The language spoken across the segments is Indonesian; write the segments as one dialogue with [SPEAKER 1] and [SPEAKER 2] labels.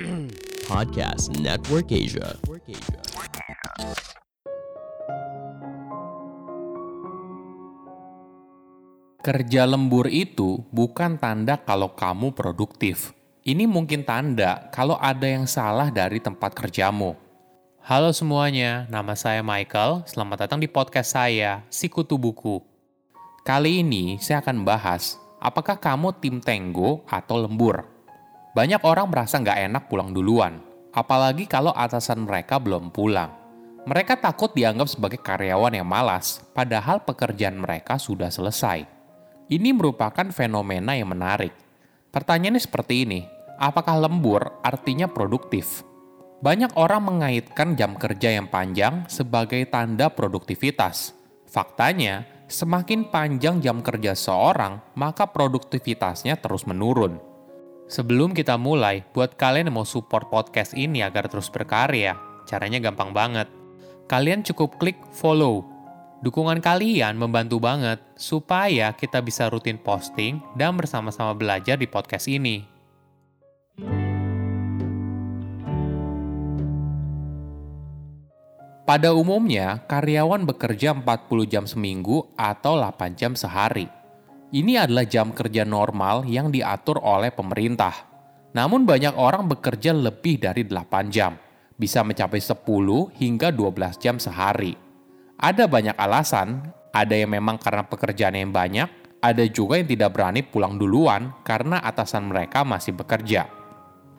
[SPEAKER 1] Podcast Network Asia.
[SPEAKER 2] Kerja lembur itu bukan tanda kalau kamu produktif. Ini mungkin tanda kalau ada yang salah dari tempat kerjamu. Halo semuanya, nama saya Michael. Selamat datang di podcast saya, Sikutu Buku. Kali ini saya akan bahas, apakah kamu tim tenggo atau lembur? Banyak orang merasa nggak enak pulang duluan, apalagi kalau atasan mereka belum pulang. Mereka takut dianggap sebagai karyawan yang malas, padahal pekerjaan mereka sudah selesai. Ini merupakan fenomena yang menarik. Pertanyaannya seperti ini, apakah lembur artinya produktif? Banyak orang mengaitkan jam kerja yang panjang sebagai tanda produktivitas. Faktanya, semakin panjang jam kerja seorang, maka produktivitasnya terus menurun. Sebelum kita mulai, buat kalian yang mau support podcast ini agar terus berkarya, caranya gampang banget. Kalian cukup klik follow Dukungan kalian membantu banget supaya kita bisa rutin posting dan bersama-sama belajar di podcast ini. Pada umumnya, karyawan bekerja 40 jam seminggu atau 8 jam sehari. Ini adalah jam kerja normal yang diatur oleh pemerintah. Namun banyak orang bekerja lebih dari 8 jam, bisa mencapai 10 hingga 12 jam sehari. Ada banyak alasan, ada yang memang karena pekerjaan yang banyak, ada juga yang tidak berani pulang duluan karena atasan mereka masih bekerja.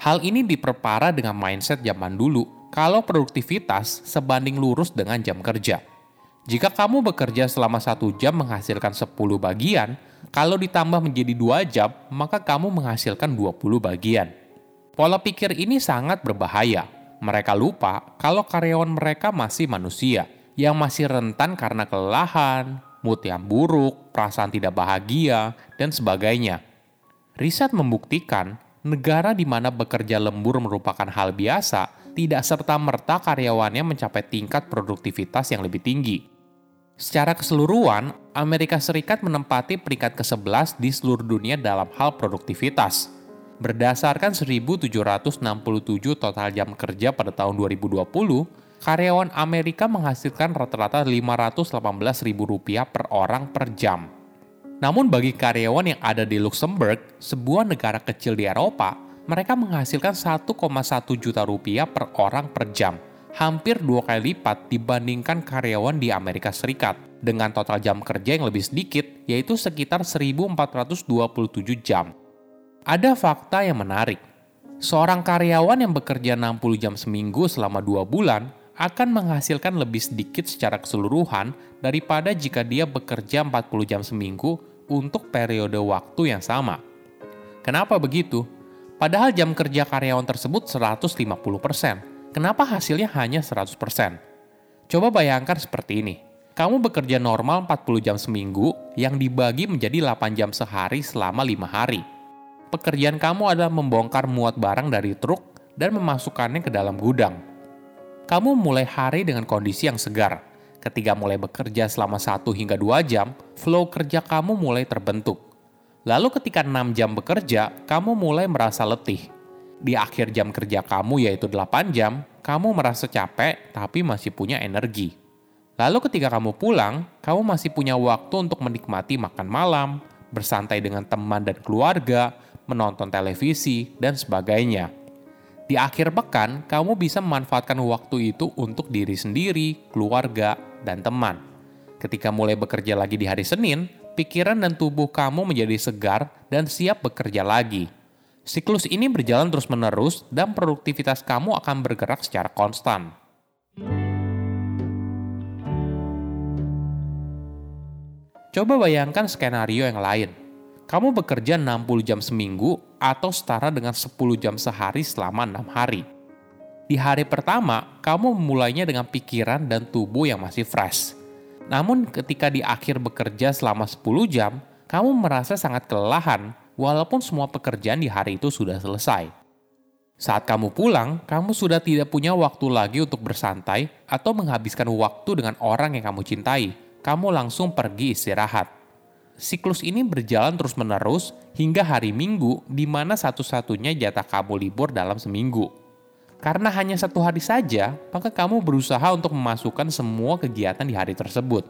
[SPEAKER 2] Hal ini diperparah dengan mindset zaman dulu, kalau produktivitas sebanding lurus dengan jam kerja. Jika kamu bekerja selama satu jam menghasilkan 10 bagian, kalau ditambah menjadi dua jam, maka kamu menghasilkan 20 bagian. Pola pikir ini sangat berbahaya. Mereka lupa kalau karyawan mereka masih manusia yang masih rentan karena kelelahan, mood yang buruk, perasaan tidak bahagia, dan sebagainya. Riset membuktikan negara di mana bekerja lembur merupakan hal biasa, tidak serta-merta karyawannya mencapai tingkat produktivitas yang lebih tinggi. Secara keseluruhan, Amerika Serikat menempati peringkat ke-11 di seluruh dunia dalam hal produktivitas. Berdasarkan 1.767 total jam kerja pada tahun 2020, karyawan Amerika menghasilkan rata-rata Rp518.000 per orang per jam. Namun bagi karyawan yang ada di Luxembourg, sebuah negara kecil di Eropa, mereka menghasilkan 1,1 juta rupiah per orang per jam, hampir dua kali lipat dibandingkan karyawan di Amerika Serikat, dengan total jam kerja yang lebih sedikit, yaitu sekitar 1.427 jam. Ada fakta yang menarik. Seorang karyawan yang bekerja 60 jam seminggu selama dua bulan akan menghasilkan lebih sedikit secara keseluruhan daripada jika dia bekerja 40 jam seminggu untuk periode waktu yang sama. Kenapa begitu? Padahal jam kerja karyawan tersebut 150%. Kenapa hasilnya hanya 100%? Coba bayangkan seperti ini. Kamu bekerja normal 40 jam seminggu yang dibagi menjadi 8 jam sehari selama 5 hari. Pekerjaan kamu adalah membongkar muat barang dari truk dan memasukkannya ke dalam gudang kamu mulai hari dengan kondisi yang segar. Ketika mulai bekerja selama 1 hingga 2 jam, flow kerja kamu mulai terbentuk. Lalu ketika 6 jam bekerja, kamu mulai merasa letih. Di akhir jam kerja kamu yaitu 8 jam, kamu merasa capek tapi masih punya energi. Lalu ketika kamu pulang, kamu masih punya waktu untuk menikmati makan malam, bersantai dengan teman dan keluarga, menonton televisi, dan sebagainya. Di akhir pekan, kamu bisa memanfaatkan waktu itu untuk diri sendiri, keluarga, dan teman. Ketika mulai bekerja lagi di hari Senin, pikiran dan tubuh kamu menjadi segar dan siap bekerja lagi. Siklus ini berjalan terus-menerus dan produktivitas kamu akan bergerak secara konstan. Coba bayangkan skenario yang lain kamu bekerja 60 jam seminggu atau setara dengan 10 jam sehari selama 6 hari. Di hari pertama, kamu memulainya dengan pikiran dan tubuh yang masih fresh. Namun ketika di akhir bekerja selama 10 jam, kamu merasa sangat kelelahan walaupun semua pekerjaan di hari itu sudah selesai. Saat kamu pulang, kamu sudah tidak punya waktu lagi untuk bersantai atau menghabiskan waktu dengan orang yang kamu cintai. Kamu langsung pergi istirahat siklus ini berjalan terus-menerus hingga hari Minggu di mana satu-satunya jatah kamu libur dalam seminggu. Karena hanya satu hari saja, maka kamu berusaha untuk memasukkan semua kegiatan di hari tersebut.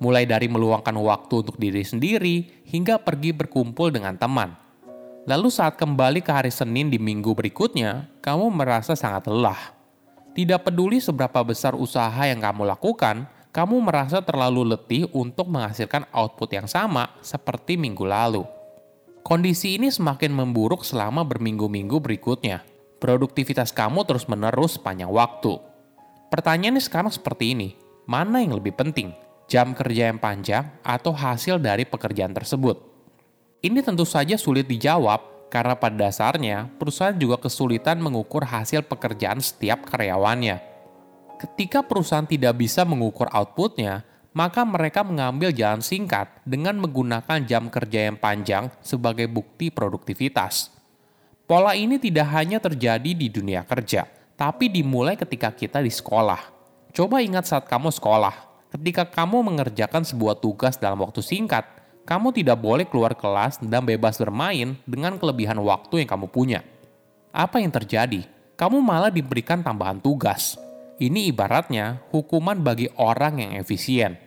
[SPEAKER 2] Mulai dari meluangkan waktu untuk diri sendiri hingga pergi berkumpul dengan teman. Lalu saat kembali ke hari Senin di minggu berikutnya, kamu merasa sangat lelah. Tidak peduli seberapa besar usaha yang kamu lakukan, kamu merasa terlalu letih untuk menghasilkan output yang sama seperti minggu lalu. Kondisi ini semakin memburuk selama berminggu-minggu berikutnya. Produktivitas kamu terus-menerus sepanjang waktu. Pertanyaannya sekarang seperti ini, mana yang lebih penting? Jam kerja yang panjang atau hasil dari pekerjaan tersebut? Ini tentu saja sulit dijawab karena pada dasarnya perusahaan juga kesulitan mengukur hasil pekerjaan setiap karyawannya Ketika perusahaan tidak bisa mengukur outputnya, maka mereka mengambil jalan singkat dengan menggunakan jam kerja yang panjang sebagai bukti produktivitas. Pola ini tidak hanya terjadi di dunia kerja, tapi dimulai ketika kita di sekolah. Coba ingat saat kamu sekolah, ketika kamu mengerjakan sebuah tugas dalam waktu singkat, kamu tidak boleh keluar kelas dan bebas bermain dengan kelebihan waktu yang kamu punya. Apa yang terjadi? Kamu malah diberikan tambahan tugas ini ibaratnya hukuman bagi orang yang efisien.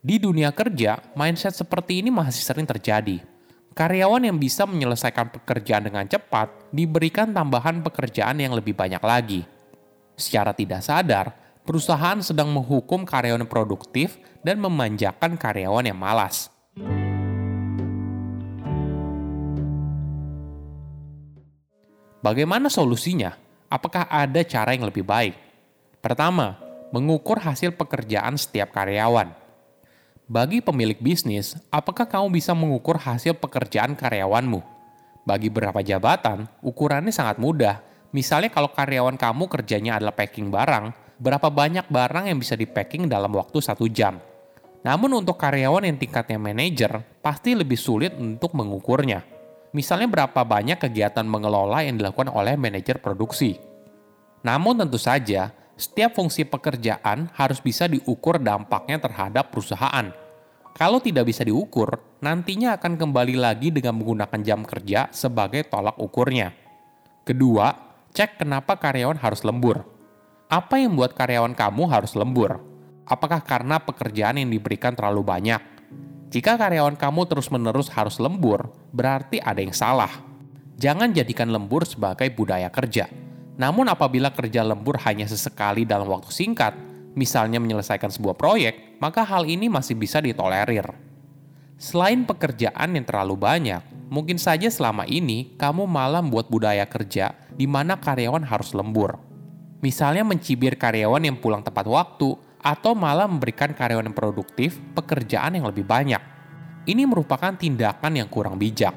[SPEAKER 2] Di dunia kerja, mindset seperti ini masih sering terjadi. Karyawan yang bisa menyelesaikan pekerjaan dengan cepat diberikan tambahan pekerjaan yang lebih banyak lagi. Secara tidak sadar, perusahaan sedang menghukum karyawan produktif dan memanjakan karyawan yang malas. Bagaimana solusinya? Apakah ada cara yang lebih baik? Pertama, mengukur hasil pekerjaan setiap karyawan. Bagi pemilik bisnis, apakah kamu bisa mengukur hasil pekerjaan karyawanmu? Bagi beberapa jabatan, ukurannya sangat mudah. Misalnya kalau karyawan kamu kerjanya adalah packing barang, berapa banyak barang yang bisa di-packing dalam waktu satu jam. Namun untuk karyawan yang tingkatnya manajer, pasti lebih sulit untuk mengukurnya. Misalnya berapa banyak kegiatan mengelola yang dilakukan oleh manajer produksi. Namun tentu saja, setiap fungsi pekerjaan harus bisa diukur dampaknya terhadap perusahaan. Kalau tidak bisa diukur, nantinya akan kembali lagi dengan menggunakan jam kerja sebagai tolak ukurnya. Kedua, cek kenapa karyawan harus lembur. Apa yang membuat karyawan kamu harus lembur? Apakah karena pekerjaan yang diberikan terlalu banyak? Jika karyawan kamu terus-menerus harus lembur, berarti ada yang salah. Jangan jadikan lembur sebagai budaya kerja namun apabila kerja lembur hanya sesekali dalam waktu singkat, misalnya menyelesaikan sebuah proyek, maka hal ini masih bisa ditolerir. Selain pekerjaan yang terlalu banyak, mungkin saja selama ini kamu malah membuat budaya kerja di mana karyawan harus lembur. Misalnya mencibir karyawan yang pulang tepat waktu, atau malah memberikan karyawan yang produktif pekerjaan yang lebih banyak. Ini merupakan tindakan yang kurang bijak.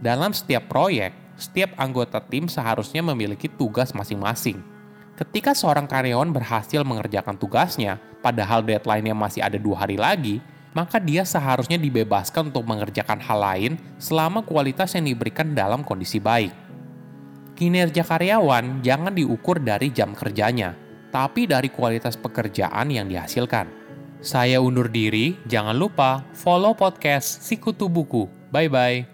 [SPEAKER 2] Dalam setiap proyek, setiap anggota tim seharusnya memiliki tugas masing-masing. Ketika seorang karyawan berhasil mengerjakan tugasnya, padahal deadline-nya masih ada dua hari lagi, maka dia seharusnya dibebaskan untuk mengerjakan hal lain selama kualitas yang diberikan dalam kondisi baik. Kinerja karyawan jangan diukur dari jam kerjanya, tapi dari kualitas pekerjaan yang dihasilkan. Saya undur diri, jangan lupa follow podcast Sikutu Buku. Bye-bye.